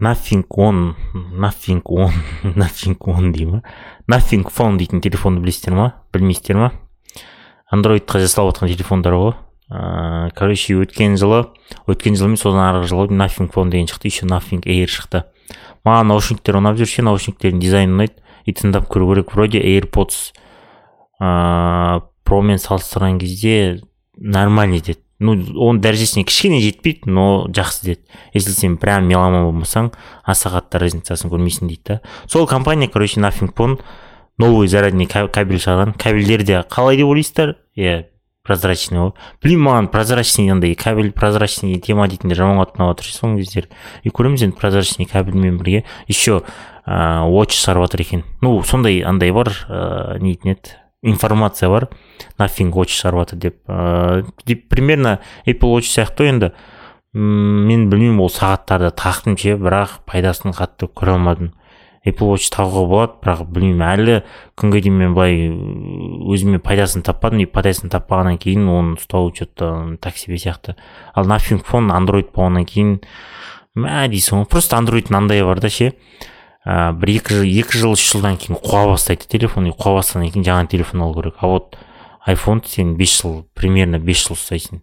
nothing on nothing on nothing on дей ма nothing phone дейтін телефонды білесіздер ма білмейсіздер ма андроидқа жасалып жатқан телефондар ғой короче өткен жылы өткен жыл емес содан арғы жылы nothing phone деген шықты еще nothing air шықты. Маған наушниктер ұнап жүр ше наушниктердің дизайны ұнайды. И тыңдап көру керек вроде airpods ыыы промен салыстырған кезде нормальный деді. Ну оның дәрежесіне кішкене жетпейді но жақсы деді. Если сен прям меломан болмасаң аса қатты разницасын көрмейсің дейді да. Сол компания короче nothing phone новый зарядный кабель шығарған кабельдер де қалай деп ойлайсыздар? Иә прозрачный ғой блин маған прозрачный андай кабель прозрачный тема дейтіндер жаман қатты ұнап жатыр соңғы кездері. И көреміз енді прозрачный кабельмен бірге. Еще ыыы watch шығарып жатыр екен. Ну сондай андай бар ыыы не дейтін еді. Информация бар. Nothing watch шығарып жатыр деп ыыы примерно apple watch сияқты ғой енді. Мен білмеймін ол сағаттарды тақтым ше бірақ пайдасын қатты көре алмадым. Apple watch тағуға болады бірақ білмеймін. Әлі күнге дейін мен былай өзіме пайдасын таппадым и пайдасын таппағаннан кейін оны ұстау че то так себе сияқты. Ал nothing phone андроид болғаннан кейін мә дейсің ғой просто андроидтың андайы бар да ше. Ә, бір екі жыл екі жыл үш жылдан кейін қуа бастайды телефон и қуа бастағаннан кейін жаңа телефон алу керек. А вот айфон сен бес жыл примерно бес жыл ұстайсың.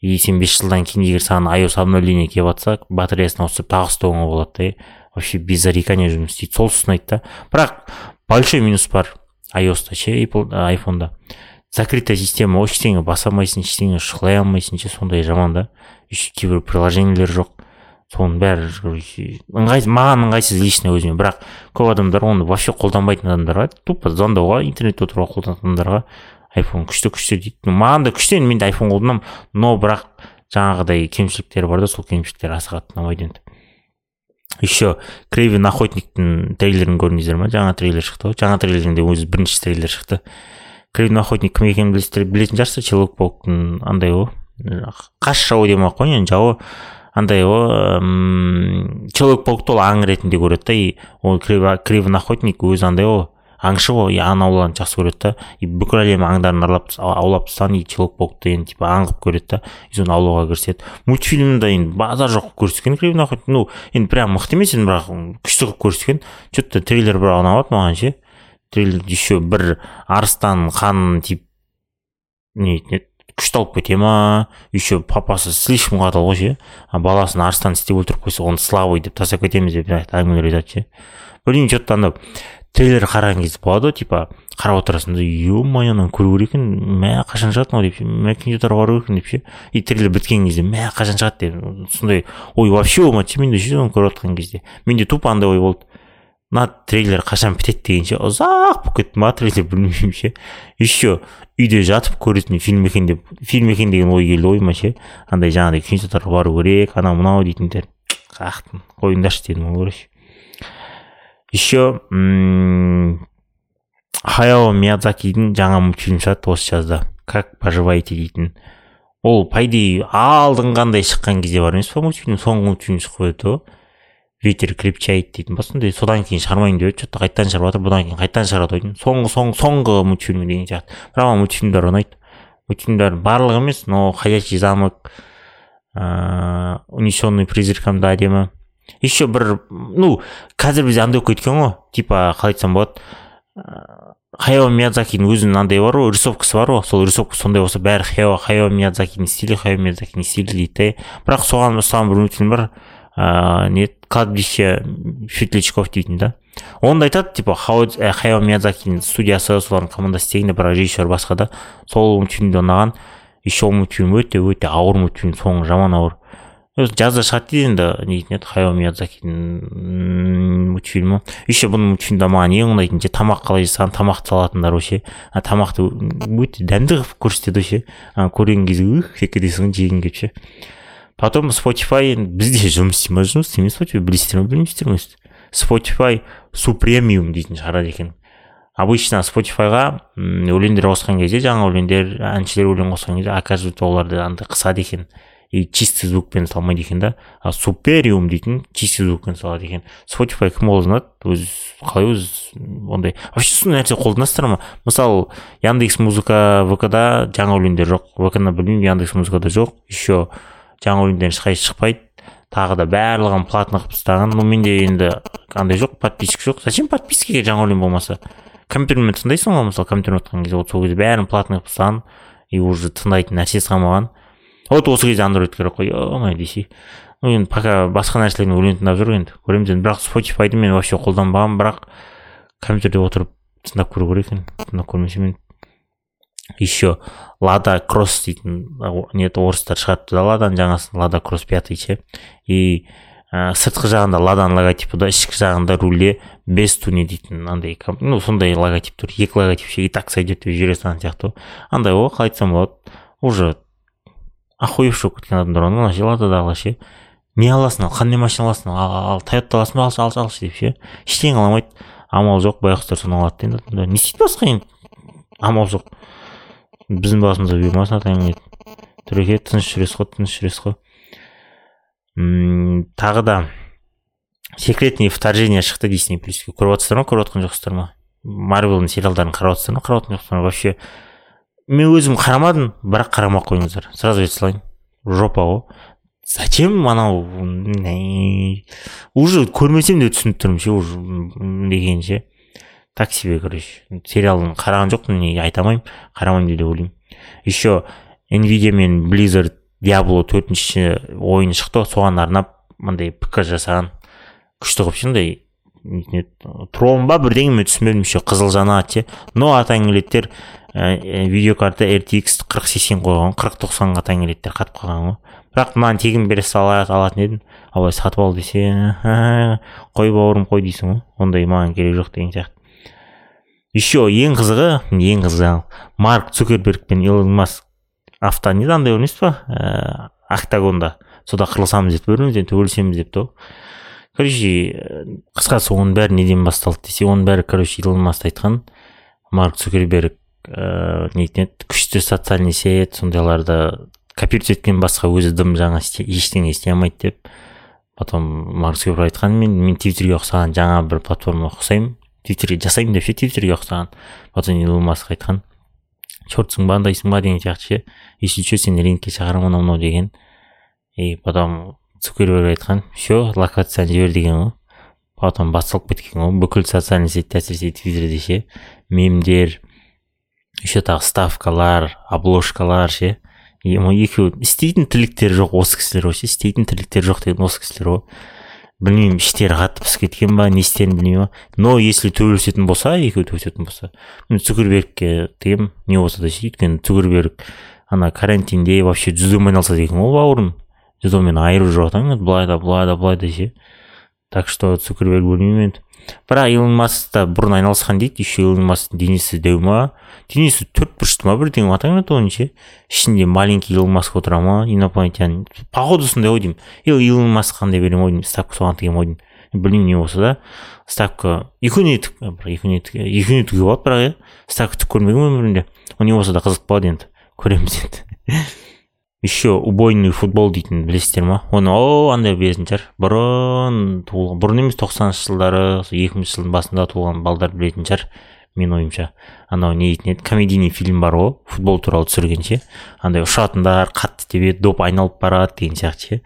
И сен бес жылдан кейін егер саған iOS обновление келіп жатса батареясын ауыстырып тағы ұстауыңа болады да вообще без зарекания жұмыс істейді. Сол ұнайды да. Бірақ большой минус бар iOS-та ше айфонда закрытая система ештеңе баса алмайсың ештеңе шұқылай алмайсың ше сондай жаман да. Еще кейбір приложениелер жоқ. Соның бәрі ыңғайсыз маған ыңғайсыз лично өзіме. Бірақ көп адамдар оны вообще қолданбайтын адамдарға тупо звондауға интернетте отыруға қолданатын адамдарға айфон күшті күшті дейді. Маған да күшті енді мен де айфон қолданамын но бірақ жаңағыдай кемшіліктері бар да сол кемшіліктер аса қатты ұнамайды енді. Еще кривин охотниктің трейлерін көрдіңіздер ма? Жаңа трейлер шықты ғой. Жаңа трейлерінде өзі бірінші трейлер шықты. Кривин охотник кім екенін білесіздер? Білетін шығарсыздар? Человек пауктың андай ғой. Қас жауы демей ақ қояйын енді жауы андай ғой человек паукты ол аң ретінде көреді да и ол кривин охотник өзі андай ғой аңшы ғой и аң аулауды жақсы көреді да и бүкіл әлем аңдарын аралап аулап тастаған и человек паукты енді типа аң қылып көреді да и соны аулауға кіріседі. Мультфильмда енді базар жоқ көрсеткен кривин охотник ну енді прям мықты емес енді бірақ күшті қылып көрсеткен. Че то трейлер бірақ ұнап маған ше. Трейлер еще бір арыстан қанын тиіп не еді күшті алып кете ма? Еще папасы слишком қатал ғой ше? Баласын арыстан істеп өлтіріп қойса оны слабый деп тастап кетеміз деп әңгімелер айтады ше. Білмеймін че то андай трейлер қараған кезде болады ғой типа қарап отырасың да е мое мынаны көру керек екен мә қашан шығады мынау деп ше мә кинотеатрға бару керек екен деп ше. И трейлер біткен кезде мә қашан шығады? деп. Сондай ой вообще болмады ше менде ше соны көріп жатқан кезде. Менде тупо андай ой болды. Мына трейлер қашан бітеді дегенше ұзақ болып кетті ма трейлер білмеймін ше. Еще үйде жатып көретін фильм екен деп фильм екен деген ой келді ойыма ше. Андай жаңағыдай кинотеатрға бару керек анау мынау дейтіндер қақтым қойыңдаршы дедім ғой короче еще хаяо миядзакидің жаңа мультфильм шығады осы жазда. Как поживаете? дейтін. Ол по идее алдыңғандай шыққан кезде бар емес па мультфильм? Соңғы мультфильм шығып еді ғой ветер крепчает дейтін ба сондай содан кейін шығармайын деп еді че то қайтадан шығарып жатыр бұдан кейін қайтадан шығарады ғой соңғы соңғы соңғы мультфильм деген сияқты бірақ маған мультфильмдер ұнайды мультфильмдер барлығы емес но ходячий замок ыыы унесенный призраком да әдемі еще бір ну қазір бізде андай болып кеткен ғой типа қалай айтсам болады хаяо миядзакидің өзінің андай бар ғой рисовкасы бар ғой сол рисовка сондай болса бәрі хаяо миядзакидің стилі хаяо миядзакидің стилі дейді бірақ соған ұстаған бір мультфильм бар ыыы не кладбище светлячков дейтін да? Онда айтады типа хаяо миядзакидің студиясы солардың командасы істеген бірақ режиссер басқа да? Сол мультфильмде ұнаған еще мультфильм өте өте ауыр мультфильм соңы жаман ауыр жазда шығады дейді енді дейтін еді хаяо миядзакидің мультфильмі еще бұның мультфильмде маған ең ұнайтын ше тамақ қалай жасаған тамақты салатындар ғой ше тамақты өте дәмді қылып көрсетеді ше көрген кезде ух ғой жегің келіп ше потом spotify бізде жұмыс істей ма жұмыс істемей ма spotify білесіздер ма білмейсіздер ма spotify супремиум дейтін шығарады екен обычно спотифайға өлеңдер қосқан кезде жаңа өлеңдер әншілер өлең қосқан кезде оказывается оларды андай қысады екен и чистый звукпен салмайды екен да? А супериум дейтін чистый звукпен салады екен spotify кім қолданады өз қалай өз ондай вообще сондай нәрсе қолданасыздар ма мысалы яндекс музыка вк да жаңа өлеңдер жоқ вк ны білмеймін яндекс музыкада жоқ еще жаңа өлеңдер ешқайсысы шықпайды. Тағы да барлығын платно қылып тастаған. Ну менде енді андай жоқ подписка жоқ. Зачем подпискаға жаңа болмаса? Компьютермен тыңдайсың ғой мысалы компьютермен отқан кезде. Вот сол кезде бәрін платный қылып тастаған и уже тыңдайтын нәрсесі қалмаған. Вот осы кезде андроид керек қой. Е мое десе. Ну енді пока басқа нәрселермен өлең тыңдап жүр енді. Көреміз енді. Бірақ спотифайды мен вообще қолданбағанмын. Бірақ компьютерде отырып тыңдап көру керек екен. Тыңдап көрмесем енді. Еще лада кросс дейтін не орыстар шығарыпты да ладаның жаңасын лада кросс пятый ше и ә, сыртқы жағында ладаның логотипі да ішкі жағында рульде без туни дейтін андай ну сондай логотип тұр екі логотип ше и так сойдет деп жібере салған сияқты. Ғой андай ғой қалай айтсам болады уже охуевший болып кеткен адамдар ғой мына ше лададағылар ше не аласың ал қандай машина аласың ал, ал тойота аласың ба? Алшы алшы алшы деп ше. Ештеңе ала алмайды. Амал жоқ байғұстар соны алады енді не істейді басқа енді? Амал жоқ. Біздің басымызға бұйырмасын атаң түреке тыныш жүресіз ғой тыныш жүресіз ғой. Тағы да секретный вторжение шықты дисней плюске көріп жатырсыздар ма көріп жатқан жоқсыздар ма? Марвелдің сериалдарын қарап жатырсыздар ма қарап жатқан жоқсыздар ма? Вообще мен өзім қарамадым бірақ қарамай ақ қойыңыздар. Сразу айта салайын. Жопа ғой. Зачем анау уже көрмесем де түсініп тұрмын ше уже деген ше так себе короче сериалын қараған жоқпын не айта алмаймын. Қарамаймын деп ойлаймын. Еще nvidia мен blizzard диабло төртінші ойын шықты соған арнап мындай пікір жасаған күшті қылып ше андай трон ба бірдеңе мен түсінбедім еще қызыл жанат ше. Но атаң келеттер ә, видеокарта rtx қырық сексен қойған қырық тоқсанға атаң келеттер қатып қалған ғой. Бірақ мынаны тегін бере сала алатын едім. Абай сатып ал десе қой бауырым қой дейсің ғой. Ондай маған керек жоқ деген сияқты. Еще ең қызығы ең қызығы марк цукерберг пен илон маск авто не андай емес па? Ә, октагонда. Сода қырылысамыз деп бір бірімізден төбелесеміз депті ғой короче қысқасы оның бәрі неден басталды десе оның бәрі короче илон маск айтқан. Марк цукерберг ыыы не еді? Күшті социальный сеть сондайларды копировать еткен басқа өзі дым жаңа ештеңе істей алмайды деп. Потом марк цукерберг айтқан мен мен твиттерге ұқсаған жаңа бір платформаға ұқсаймын. Твиттерге жасаймын деп ше твиттерге ұқсаған. Потом илон маск айтқан. Чертсың ба андайсың ба? деген сияқты ше. Если че сені рингке шығарамын анау мынау деген. И потом цукерберг айтқан. Все локацияны жібер деген ғой. Потом басталып кеткен ғой. Бүкіл социальный сетьте әсіресе твиттерде ше. Мемдер еще тағы ставкалар обложкалар ше. Екеуі істейтін тірліктері жоқ осы кісілер ғой ше істейтін тірліктері жоқ деген осы кісілер ғой. Білмеймін іштері қатты пісіп кеткен ба не істерін білмеймін но если төбелесетін болса екеуі төбелесетін болса. Мен цукербергке тыйым не болса да ше өйткені цукерберг ана карантинде вообще дзюдомен айналысады екен ғой бауырым. Дзюдомен айырып жүріп жатыр былай да былай да былай да ше так что цукерберг білмеймін енді бірақ илон маск та бұрын айналысқан дейді. Еще илон масктың денесі дәу ма? Денесі төрт бұрышты ма? Бірдеңе атаңдар оның ше ішінде маленький илон маск отыра ма? Инопланетянин походу сондай ғой деймін. Или илон маск қандай беремін ғой деймін ставка соған тігемін ғой деймін білмеймін не болса да. Ставка екеуіне екеуіне екеуіне тігуге болады бірақ иә. Ставка тігіп көрмегенмін өмірімде не болса да қызық болады енді. Көреміз енді. Еще убойный футбол дейтін білесіздер ма? Оны о андай білетін шығар бұрын туылған бұрын емес тоқсаныншы жылдары екі мыңыншы жылдың басында туылған балдар білетін шығар менің ойымша. Анау не дейтін еді? Комедийный фильм бар ғой футбол туралы түсірген ше андай ұшатындар қатты тебеді доп айналып барады деген сияқты ше.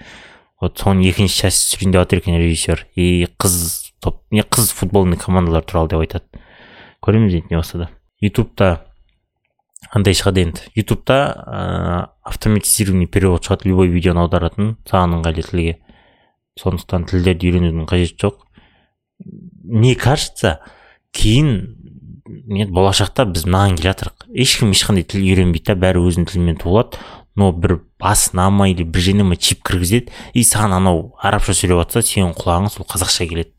Вот соның екінші часть түсірейін деп жатыр екен режиссер. И қыз топ не қыз футбольный командалар туралы деп айтады. Көреміз енді не болса да. Ютубта андай шығады енді. Ютубта ә, автоматизированный перевод шығады. Любой видеоны аударатын саған ыңғайлы тілге сондықтан тілдерді үйренудің қажеті жоқ. Не кажется кейін мен болашақта біз мынаған келе жатырмық ешкім ешқандай тіл үйренбейді да бәрі өзінің тілімен туылады но бір басына ма или бір жеріне ма чип кіргізеді и саған анау арабша сөйлеп жатса сенің құлағың сол қазақша келеді.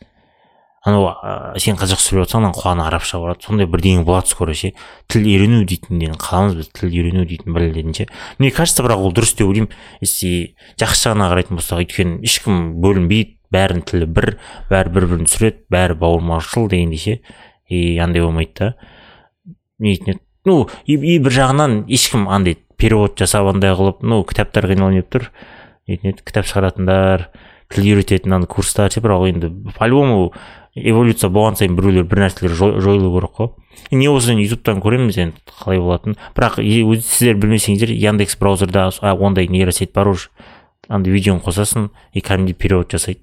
Анау ә, сен қазақша сөйлеп жатсаң ананың құлағына арабша барады. Сондай бірдеңе болады скоро ше. Тіл үйрену дейтінден қаламыз біз тіл үйрену дейтін бір ше. Мне кажется бірақ ол дұрыс деп ойлаймын. Если жақсы жағына қарайтын болсақ өйткені ешкім бөлінбейді. Бәрінің тілі бір бәрі бір бірін түсіреді бәрі бауырмашыл дегендей ше. И андай болмайды да. Не еді. Ну и, бір жағынан ешкім андай перевод жасап андай қылып ну кітаптар қиналып тұр. Нетін еді кітап шығаратындар тіл үйрететін ана курстар ше. Бірақ енді по любому эволюция болған сайын біреулер бір нәрселер жойылу керек қой. Не болса ютубтан көреміз енді қалай болатынын. Бірақ сіздер білмесеңіздер яндекс браузерда ондай нейросеть бар уже. Андай видеоны қосасың и кәдімгідей перевод жасайды.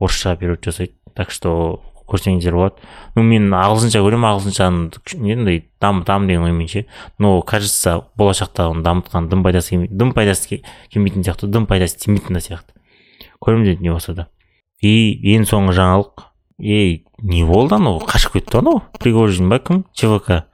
Орысшаға перевод жасайды. Так что көрсеңіздер болады. Ну мен ағылшынша көремін ағылшыншаны андай дамытамын деген оймен ше. Но кажется болашақта оны дамытқан дым пайдасы келмейді дым пайдасы келмейтін сияқты дым пайдасы тимейтін сияқты. Көреміз енді не болса да. И ең соңғы жаңалық. Ей не болды анау қашып кетті анау пригожин ба кім? Чвк.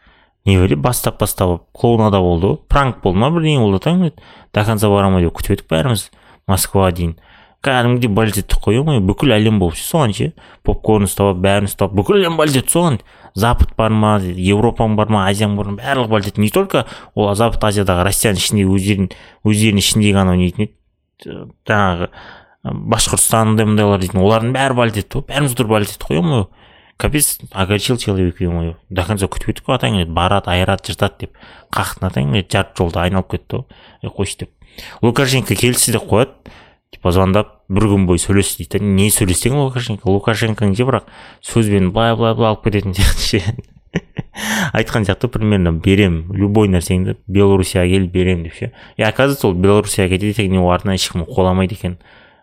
Не білейін бастап бастап клоунада болды ғой. Пранк болды ма бірдеңе болды таң до конца бара ма деп күтіп едік бәріміз. Москваға дейін. Кәдімгідей болеть еттік қой ғой бүкіл әлем болып ше соған ше. Попкорн ұстап бәрін ұстап бүкіл әлем етті соған. Запад бар ма европаң бар ма азияң бар ма барлығы етті не только ол запад азиядағы россияның ішінде өздерін өздерінің ішіндегі анау нетін еді. Жаңағы башқұртстан мындай мындайлар дейтін. Олардың бәрі болеть етті ғой. Бәріміз тұрып болеть еттік қой ой капец огорчил человек ой до конца күтіп едік қой атаң барады айырады жыртады деп. Қақтың атаң жарты жолда айналып кетті ғой. Қойшы деп. Лукашенко келісті деп қояды. Типа звондап бір күн бойы сөйлес дейді не сөйлессең лукашенко? Лукашенкоң ше бірақ? Сөзбен былай былай былай алып кететін сияқты ше. Айтқан сияқты примерно. Берем любой нәрсеңді. Белоруссияға кел берем деп ше. И оказывается ол белоруссияға кетеді екен ол артынан ешкім қуаламайды екен.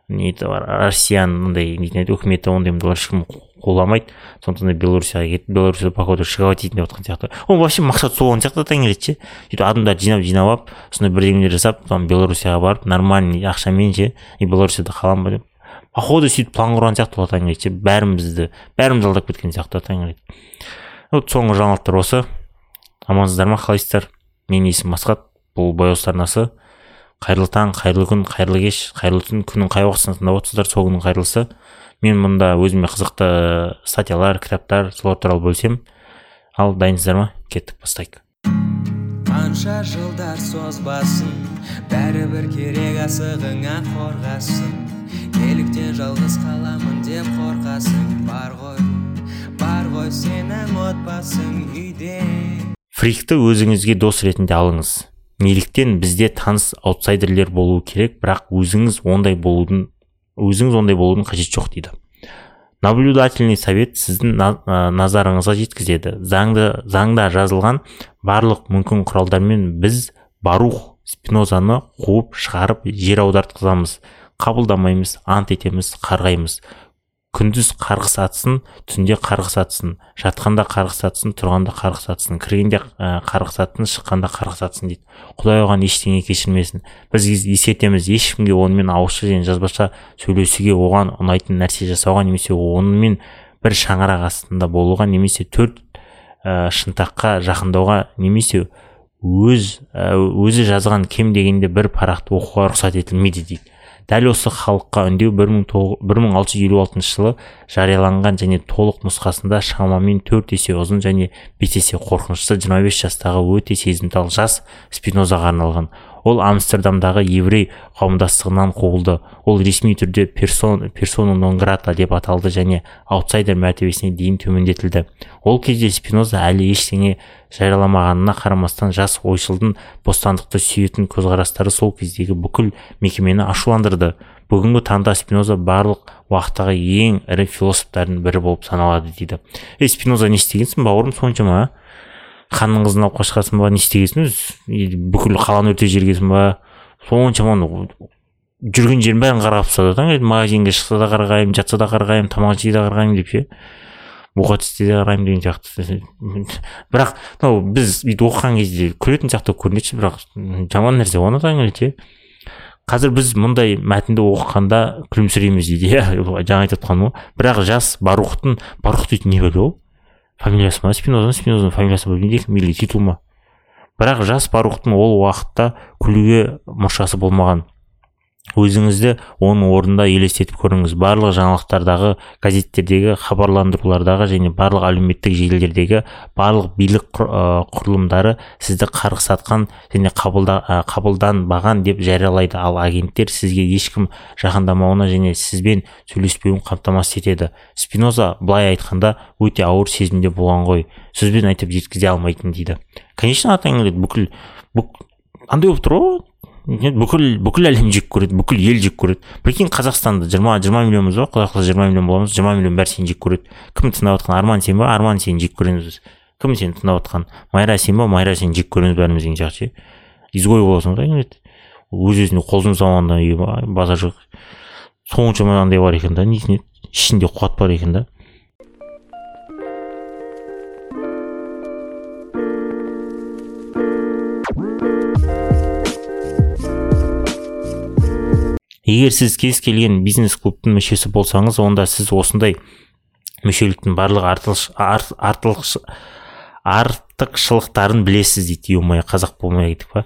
Не россияның мындай нетін еді үкіметі ондай ешкім қуламайды сондықтан да белоруссияға кетіп белоруссия походу шиковать етейін деп жатқан сияқты. Ол вообще мақсат болған сияқты таңертең ше? Сөйтіп адамдарды жинап жинап алып сондай бірдеңелер жасап там белоруссияға барып нормальный ақшамен ше? И белоруссияда қаламын ба деп. Походу сөйтіп план құрған сияқты ол таңертең ше? Бәрімізді бәрімізді алдап кеткен сияқты таңертең. Вот соңғы жаңалықтар осы. Амансыздар ма қалайсыздар? Менің есімім асхат. Бұл бояуыз арнасы. Қайырлы таң қайырлы күн қайырлы кеш қайырлы түн күннің қай уақытысында тыңдап отырсыздар сол күннің қайырлысы. Мен мұнда өзіме қызықты статьялар кітаптар солар туралы бөлсем ал дайынсыздар ма? Кеттік бастайық. Қанша жылдар созбасын бәрібір керек асығыңа қорғасын. Неліктен жалғыз қаламын деп қорқасың бар ғой бар ғой сенің отбасың үйде. Фрикті өзіңізге дос ретінде алыңыз. Неліктен бізде таныс аутсайдерлер болуы керек бірақ өзіңіз ондай болудың өзіңіз ондай болудың қажеті жоқ дейді. Наблюдательный совет сіздің назарыңызға жеткізеді. Заңды заңда жазылған барлық мүмкін құралдармен біз барух спинозаны қуып шығарып жер аудартқызамыз. Қабылдамаймыз ант етеміз қарғаймыз. Күндіз қарғыс атсын түнде қарғыс атсын жатқанда қарғыс атсын тұрғанда қарғыс атсын кіргенде қарғыс атсын шыққанда қарғыс атсын дейді. Құдай оған ештеңе кешірмесін. Біз ескертеміз ешкімге онымен ауызша және жазбаша сөйлесуге оған ұнайтын нәрсе жасауға немесе онымен бір шаңырақ астында болуға немесе төрт ә, шынтаққа жақындауға немесе өз өзі жазған кем дегенде бір парақты оқуға рұқсат етілмейді дейді. Дәл осы халыққа үндеу бір мың алты жүз елу алтыншы жылы жарияланған және толық нұсқасында шамамен төрт есе ұзын және бес есе қорқынышты 25 жастағы өте сезімтал жас спинозаға арналған. Ол амстердамдағы еврей қауымдастығынан қуылды. Ол ресми түрде персон, персона нон грата деп аталды және аутсайдер мәртебесіне дейін төмендетілді. Ол кезде спиноза әлі ештеңе жарияламағанына қарамастан жас ойшылдың бостандықты сүйетін көзқарастары сол кездегі бүкіл мекемені ашуландырды. Бүгінгі таңда спиноза барлық уақыттағы ең ірі философтардың бірі болып саналады дейді. Ей спиноза не істегенсің бауырым соншама ханның қызын алып қашқансың ба не істегенсің өзі бүкіл қаланы өртеп жібергенсің ба? Соншама жүрген жерін бәрін қарғап тастады таңертең магазинге шықса да қарғаймын жатса да қарғаймын тамақ жесе де қарғаймын деп ше? Түсте де қараймын деген сияқты. Бірақ мынау біз бүйтіп оқыған кезде күлетін сияқты көрінеді бірақ жаман нәрсе оны таңертең қазір біз мұндай мәтінді оқығанда күлімсірейміз дейді иә жаңа айтып жатқаным ғой бірақ жас барухтың барух дейтін не бәле ол? Фамилиясы ма спинозаның спинозаның фамилиясы білмейді или титул ма бірақ жас барухтың ол уақытта күлуге мұршасы болмаған. Өзіңізді оның орнында елестетіп көріңіз. Барлық жаңалықтардағы газеттердегі хабарландырулардағы және барлық әлеуметтік желілердегі барлық билік құрылымдары сізді қарғыс атқан және қабылда, қабылданбаған деп жариялайды. Ал агенттер сізге ешкім жақындамауына және сізбен сөйлеспеуін қамтамасыз етеді. Спиноза былай айтқанда өте ауыр сезімде болған ғой. Сөзбен айтып жеткізе алмайтын дейді. Конечно атаң бүкіл андай болып тұр ғой. Бүкіл бүкіл әлем жек көреді бүкіл ел жек көреді прикинь қазақстанда жиырма жиырма миллионбыз ба құдай қаласа жиырма миллион боламыз жиырма миллион бәрі сені жек көреді кім тыңдап жатқан арман сен ба арман сені жек көреміз біз. Кім сені тыңдап жатқан майра сен ба майра сені жек көреміз бәріміз деген сияқты ше. Изгой боласың ғой өз өзіне қол жұмсамағанда базар жоқ. Соншама андай бар екен да несіне? Ішінде қуат бар екен да. Егер сіз кез келген бизнес клубтың мүшесі болсаңыз онда сіз осындай мүшеліктің барлық артықшылықтарын білесіз дейді ой қазақ болмай кеттік па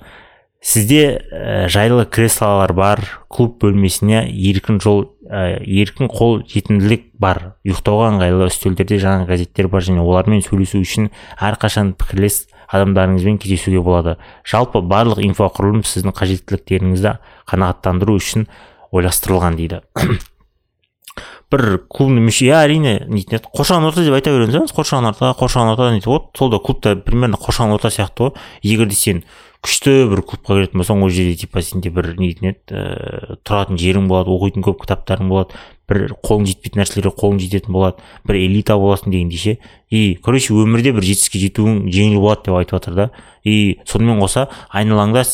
сізде ә, жайлы креслолар бар клуб бөлмесіне еркін жол ә, еркін қол жетімділік бар. Ұйықтауға ыңғайлы үстелдерде жаңа газеттер бар және олармен сөйлесу үшін әрқашан пікірлес адамдарыңызбен кездесуге болады. Жалпы барлық инфрақұрылым сіздің қажеттіліктеріңізді қанағаттандыру үшін ойластырылған дейді. Бір клубный мүше иә әрине нетін еді қоршаған орта деп айта береміз қоршаған орта қоршаған орта дейді? Вот сол да клубта примерно қоршаған орта сияқты ғой. Егер де сен күшті бір клубқа кіретін болсаң ол жерде типа сенде бір нейтін еді ііі тұратын жерің болады оқитын көп кітаптарың болады бір қолың жетпейтін нәрселерге қолың жететін болады бір элита боласың дегендей ше и короче өмірде бір жетістікке жетуің жеңіл болады деп айтып жатыр да. И сонымен қоса айналаңда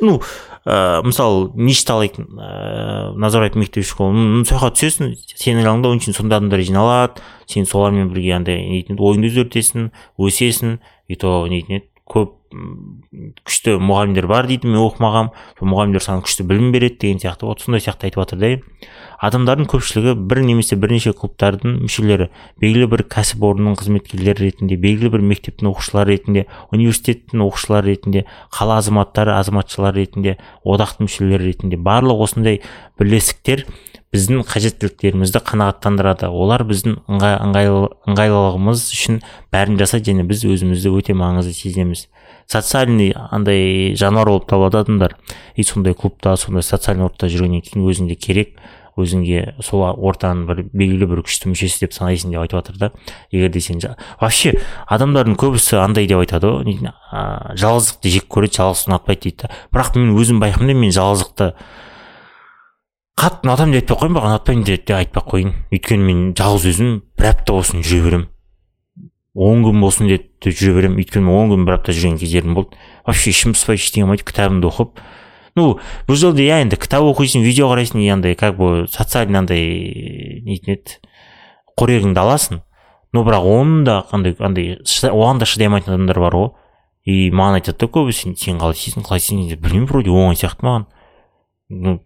ну ә, мысалы ништі алайық ә, назарбаев мектеп школы сол жаққа түсесің сенің айналаңда оның үшін сондай адамдар жиналады сен солармен бірге андай нетін ойыңды өзгертесің өсесің и то нетін еді көп күшті мұғалімдер бар дейді мен оқымағанмын сол мұғалімдер саған күшті білім береді деген сияқты. Вот сондай сияқты айтып жатыр да. Адамдардың көпшілігі бір немесе бірнеше клубтардың мүшелері белгілі бір кәсіпорынның қызметкерлері ретінде белгілі бір мектептің оқушылары ретінде университеттің оқушылары ретінде қала азаматтары азаматшалары ретінде одақтың мүшелері ретінде. Барлық осындай бірлестіктер біздің қажеттіліктерімізді қанағаттандырады. Олар біздің ыңғайлылығымыз үшін бәрін жасайды және біз өзімізді өте маңызды сезінеміз. Социальный андай жануар болып табылады адамдар. И сондай клубта сондай социальный ортада жүргеннен кейін өзіңде керек өзіңге сол ортаның бір белгілі бір күшті мүшесі деп санайсың деп айтып жатыр да. Егер де сен вообще адамдардың көбісі андай деп айтады ғой. Жалғыздықты жек көреді жалғыз ұнатпайды дейді да. Бірақ мен өзім байқаймын мен жалғыздықты қатты ұнатамын деп айтпай ақ қояйын бірақ ұнатпаймын деп те айтпай ақ қояйын өйткені мен жалғыз өзім бір апта болсын жүре беремін он күн болсын деп жүре беремін өйткені он күн бір апта жүрген кездерім болды. Вообще ішім пыспайды ештеңе болмайды кітабымды оқып. Ну бұл жерде иә енді кітап оқисың видео қарайсың и андай как бы социальный андай нетін еді қорегіңді аласың. Но бірақ оның да қандай андай оған да шыдай алмайтын адамдар бар ғой и маған айтады да көбісі сен қалай істейсің қалай істейсің білмеймін вроде оңай сияқты маған. Ну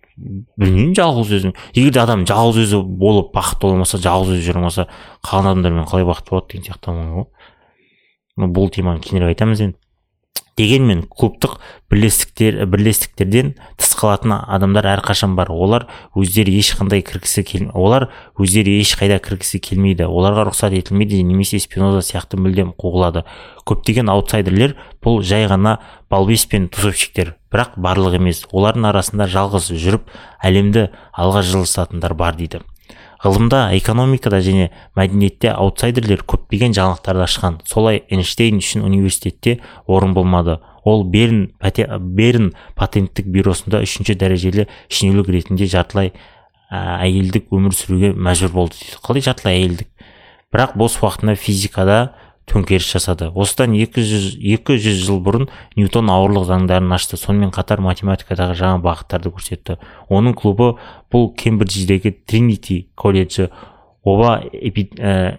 білмеймін жалғыз өзім. Егер де адам жалғыз өзі болып бақытты бола алмаса жалғыз өзі жүре алмаса қалған адамдармен қалай бақытты болады деген сияқты ғой. Бұл теманы кейінірек айтамыз енді. Дегенмен клубтық бірлестіктер бірлестіктерден тыс қалатын адамдар әрқашан бар. Олар өздері ешқандай кіргісі кел олар өздері ешқайда кіргісі келмейді. Оларға рұқсат етілмейді немесе спиноза сияқты мүлдем қуылады көптеген аутсайдерлер бұл жай ғана балбес пен тусовщиктер. Бірақ барлық емес олардың арасында жалғыз жүріп әлемді алға жылжытатындар бар дейді. Ғылымда экономикада және мәдениетте аутсайдерлер көптеген жаңалықтарды ашқан. Солай эйнштейн үшін университетте орын болмады. Ол берн, берн патенттік бюросында үшінші дәрежелі шенеунік ретінде жартылай әйелдік өмір сүруге мәжбүр болды дейді. Қалай жартылай әйелдік? Бірақ бос уақытында физикада төңкеріс жасады. Осыдан 200, 200 жыл бұрын ньютон ауырлық заңдарын ашты. Сонымен қатар математикадағы жаңа бағыттарды көрсетті. Оның клубы бұл кембридждегі тринити колледжі оба ә,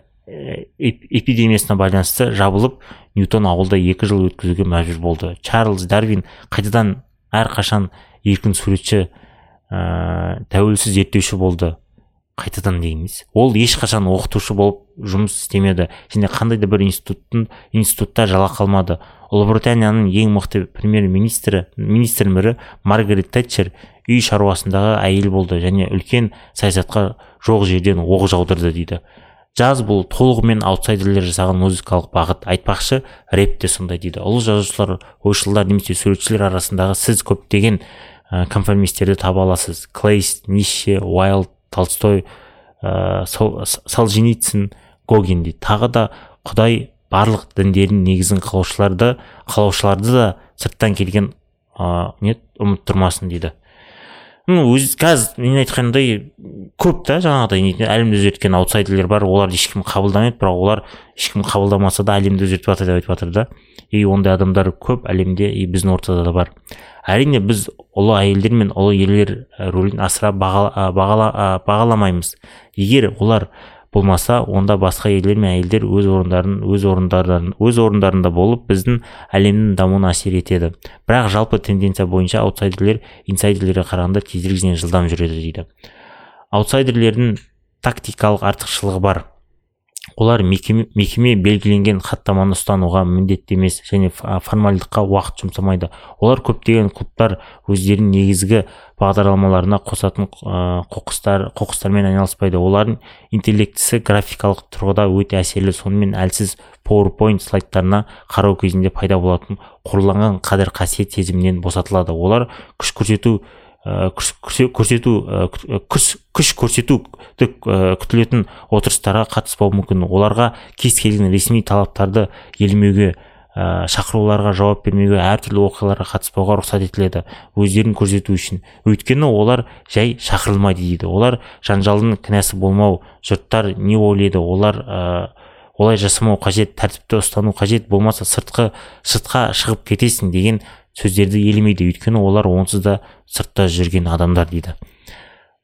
эпидемиясына байланысты жабылып ньютон ауылда екі жыл өткізуге мәжбүр болды. Чарльз дарвин қайтадан әрқашан еркін суретші ә, тәуелсіз зерттеуші болды. Қайтадан дегеніміз ол ешқашан оқытушы болып жұмыс істемеді және қандай да бір институттың институтта жалақы алмады ұлыбританияның ең мықты премьер министрі министрдің бірі маргарет тэтчер үй шаруасындағы әйел болды және үлкен саясатқа жоқ жерден оқ жаудырды дейді. Джаз бұл толығымен аутсайдерлер жасаған музыкалық бағыт. Айтпақшы рэп те сондай дейді. Ұлы жазушылар ойшылдар немесе суретшілер арасындағы сіз көптеген ә, конформистерді таба аласыз. Клейс нище уайлд толстой ә, солженицын гогин дейді тағы да құдай барлық діндердің негізін қалаушыларды қалаушыларды да сырттан келген ә, не ұмыттырмасын дейді. Ну өз қазір мен айтқандай көп та жаңағыдай әлемді өзгерткен аутсайдерлер бар оларды ешкім қабылдамайды бірақ олар ешкім қабылдамаса да әлемді өзгертіп жатыр деп айтып жатыр да. И ондай адамдар көп әлемде и біздің ортада да бар. Әрине біз ұлы әйелдер мен ұлы ерлер рөлін асыра бағала, бағала, бағаламаймыз. Егер олар болмаса онда басқа ерлер мен әйелдер өз орындарын өз орындарын өз орындарында болып біздің әлемнің дамуына әсер етеді. Бірақ жалпы тенденция бойынша аутсайдерлер инсайдерлерге қарағанда тезірек және жылдам жүреді дейді. Аутсайдерлердің тактикалық артықшылығы бар. Олар мекеме, белгіленген хаттаманы ұстануға міндетті емес және формальдыққа уақыт жұмсамайды. Олар көптеген клубтар өздерінің негізгі бағдарламаларына қосатын қоқыстар қоқыстармен айналыспайды. Олардың интеллектісі графикалық тұрғыда өте әсерлі сонымен әлсіз PowerPoint слайдтарына қарау кезінде пайда болатын қорланған қадір қасиет сезімінен босатылады. Олар күш көрсету көрсету күш күш көрсету күтілетін отырыстарға қатыспауы мүмкін. Оларға кез келген ресми талаптарды елемеуге ә, шақыруларға жауап бермеуге әртүрлі оқиғаларға қатыспауға рұқсат етіледі. Өздерін көрсету үшін. Өйткені олар жай шақырылмайды дейді. Олар жанжалдың кінәсі болмау жұрттар не ойлайды? Олар ә, олай жасамау қажет тәртіпті ұстану қажет болмаса сыртқы сыртқа шығып кетесің деген сөздерді елемейді. Өйткені олар онсыз да сыртта жүрген адамдар дейді.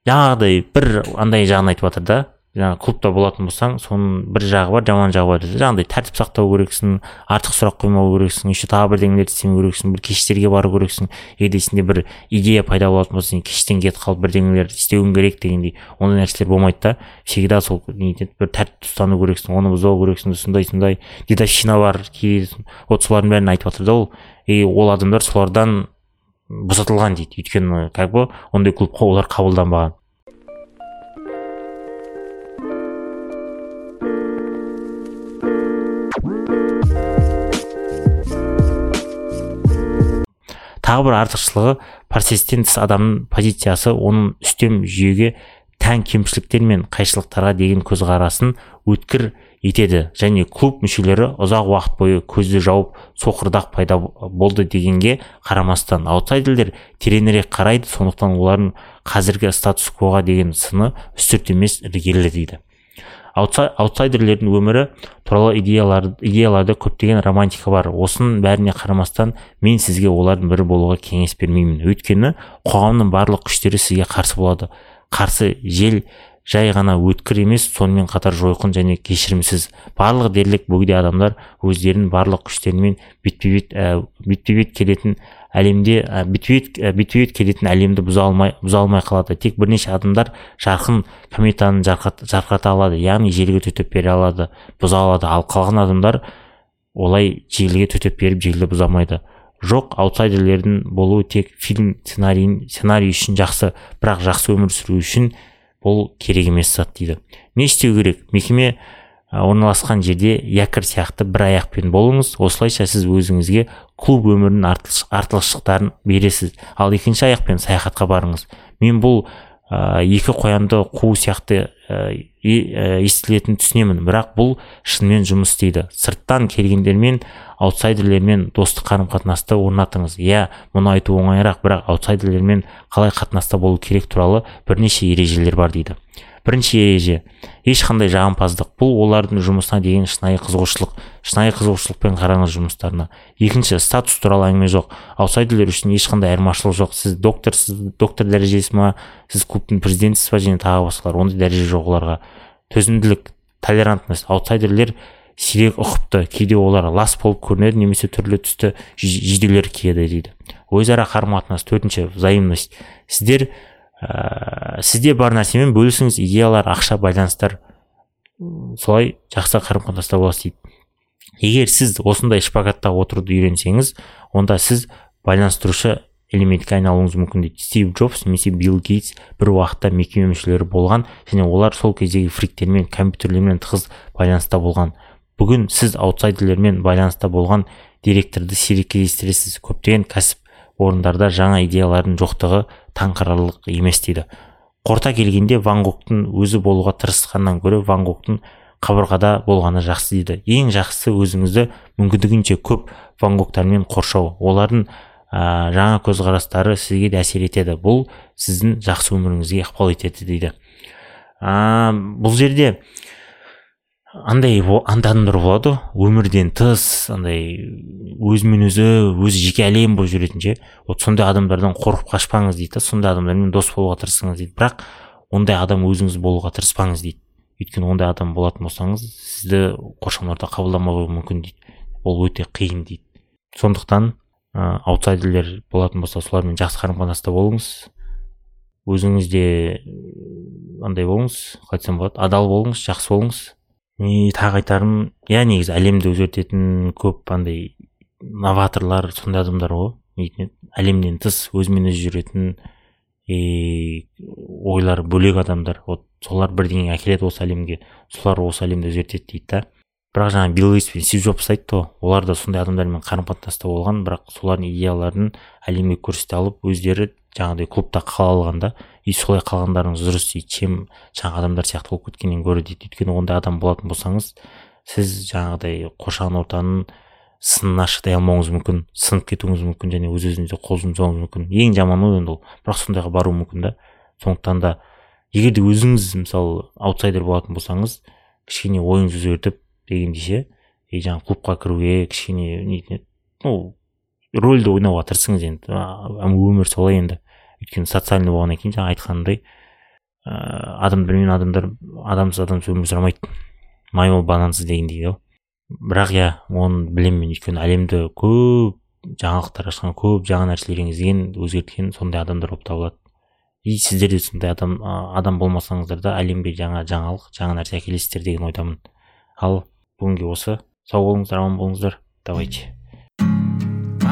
Жаңағыдай бір андай жағын айтып жатыр да. Жаңағы клубта болатын болсаң соның бір жағы бар жаман жағы бар жаңағыдай тәртіп сақтау керексің артық сұрақ қоймау керексің еще тағы бірдеңелерді істемеу керексің бір кештерге бару керексің. Егер сенде бір идея пайда болатын болса сен кештен кетіп қалып бірдеңелерді істеуің керек дегендей ондай нәрселер болмайды да. Всегда сол бір тәртіпті ұстану керексің оны бұзбау керексің сондай сондай дедовщина бар кейде вот солардың бәрін айтып жатыр да ол. И ол адамдар солардан босатылған дейді. Өйткені как бы ондай клубқа олар қабылданбаған. Тағы бір артықшылығы процесстен адамның позициясы оның үстем жүйеге тән кемшіліктер мен қайшылықтарға деген көзқарасын өткір етеді. Және клуб мүшелері ұзақ уақыт бойы көзді жауып соқырдақ пайда болды дегенге қарамастан аутсайдерлер тереңірек қарайды сондықтан олардың қазіргі статус квоға деген сыны үстірт емес іргелі дейді. Аутсайдерлердің өмірі туралы идеялар, идеяларда көптеген романтика бар. Осының бәріне қарамастан мен сізге олардың бірі болуға кеңес бермеймін. Өйткені қоғамның барлық күштері сізге қарсы болады. Қарсы жел жай ғана өткір емес сонымен қатар жойқын және кешірімсіз. Барлық дерлік бөгде адамдар өздерінің барлық күштерімен бетпе бет бетпе бет келетін әлемде бетпе бет келетін әлемді бұза алмай бұза алмай қалады. Тек бірнеше адамдар жарқын кометаны жарқырата алады яғни желге төтеп бере алады бұза алады. Ал қалған адамдар олай желге төтеп беріп желді бұза алмайды жоқ аутсайдерлердің болуы тек фильм сценарийін сценарий үшін жақсы бірақ жақсы өмір сүру үшін бұл керек емес зат дейді. Не істеу керек? Мекеме орналасқан жерде якорь сияқты бір аяқпен болыңыз. Осылайша сіз өзіңізге клуб өмірінің артықшылықтарын бересіз. Ал екінші аяқпен саяхатқа барыңыз. Мен бұл ә, екі қоянды қуу сияқты ә, естілетінін түсінемін. Бірақ бұл шынымен жұмыс істейді. Сырттан келгендермен аутсайдерлермен достық қарым қатынасты орнатыңыз. Иә мұны айту оңайырақ бірақ аутсайдерлермен қалай қатынаста болу керек туралы бірнеше ережелер бар дейді. Бірінші ереже. Ешқандай жағымпаздық бұл олардың жұмысына деген шынайы қызығушылық. Шынайы қызығушылықпен қараңыз жұмыстарына. Екінші статус туралы әңгіме жоқ. Аутсайдерлер үшін ешқандай айырмашылық жоқ. Сіз докторсыз доктор дәрежесі ма? Сіз клубтың президентісіз ба және тағы басқалар. Ондай дәреже жоқ оларға. Төзімділік толерантность. Аутсайдерлер сирек ұқыпты. Кейде олар лас болып көрінеді немесе түрлі түсті жейделер киеді дейді. Өзара қарым қатынас төртінші взаимность. Сіздер ә, сізде бар нәрсемен бөлісіңіз идеялар ақша байланыстар солай жақсы қарым қатынаста боласыз дейді. Егер сіз осындай шпагатта отыруды үйренсеңіз онда сіз байланыстырушы элементке айналуыңыз мүмкін дейді. Стив джобс немесе билл гейтс бір уақытта мекеме мүшелері болған және олар сол кездегі фриктермен компьютерлермен тығыз байланыста болған. Бүгін сіз аутсайдерлермен байланыста болған директорды сирек кездестіресіз көптеген кәсіп орындарда жаңа идеялардың жоқтығы таңқарарлық емес дейді. Қорта келгенде ван гогтың өзі болуға тырысқаннан гөрі ван гогтың қабырғада болғаны жақсы дейді. Ең жақсысы өзіңізді мүмкіндігінше көп ван гогтармен қоршау. Олардың ә, жаңа көзқарастары сізге де әсер етеді. Бұл сіздің жақсы өміріңізге ықпал етеді дейді. Ә, бұл жерде андай адамдар болады ғой. Өмірден тыс андай өзімен өзі өзі жеке әлем болып жүретін ше. Вот сондай адамдардан қорқып қашпаңыз дейді да сондай адамдармен дос болуға тырысыңыз дейді. Бірақ ондай адам өзіңіз болуға тырыспаңыз дейді. Өйткені ондай адам болатын болсаңыз сізді қоршаған орта қабылдамауы мүмкін дейді. Ол өте қиын дейді. Сондықтан ә, аутсайдерлер болатын болса солармен жақсы қарым қатынаста болыңыз өзіңізде андай болыңыз қалай айтсам болады адал болыңыз жақсы болыңыз. И тағы айтарым иә негізі әлемді өзгертетін көп андай новаторлар сондай адамдар ғой. Әлемнен тыс өзімен өзі жүретін и ойлары бөлек адамдар. Вот солар бірдеңе әкеледі осы әлемге солар осы әлемді өзгертеді дейді да. Бірақ жаңағы билл гейтс пен стив джобс айтты ғой. Олар да сондай адамдармен қарым қатынаста болған бірақ солардың идеяларын әлемге көрсете алып өздері жаңағыдай клубта қала алған да и солай қалғандарыңыз дұрыс дейді. Чем жаңағы адамдар сияқты болып кеткеннен гөрі дейді. Өйткені ондай адам болатын болсаңыз сіз жаңағыдай қоршаған ортаның сынына шыдай алмауыңыз мүмкін сынып кетуіңіз мүмкін және өз өзіңізге қол жұмсауыңыз мүмкін. Ең жаманы енді ол. Бірақ сондайға баруы мүмкін да. Сондықтан да егер де өзіңіз мысалы аутсайдер болатын болсаңыз кішкене ойыңызды өзгертіп дегендей ше и жаңағы клубқа кіруге кішкене нетін ну рөлді ойнауға тырысыңыз енді. Өмір солай енді. Өйткені социальный болғаннан кейін жаңа айтқанымдай ыыы адамдармен адамдар адамсыз адамсыз өмір сүре маймыл банансыз дегендей ғой бірақ иә оны білемін мен. Өйткені әлемді көп жаңалықтар ашқан көп жаңа нәрселер енгізген өзгерткен сондай адамдар болып табылады. И сіздер де сондай адам адам болмасаңыздар да әлемге жаңа жаңалық жаңа нәрсе әкелесіздер деген ойдамын. Ал бүгінге осы. Сау болыңыздар аман болыңыздар. Давайте.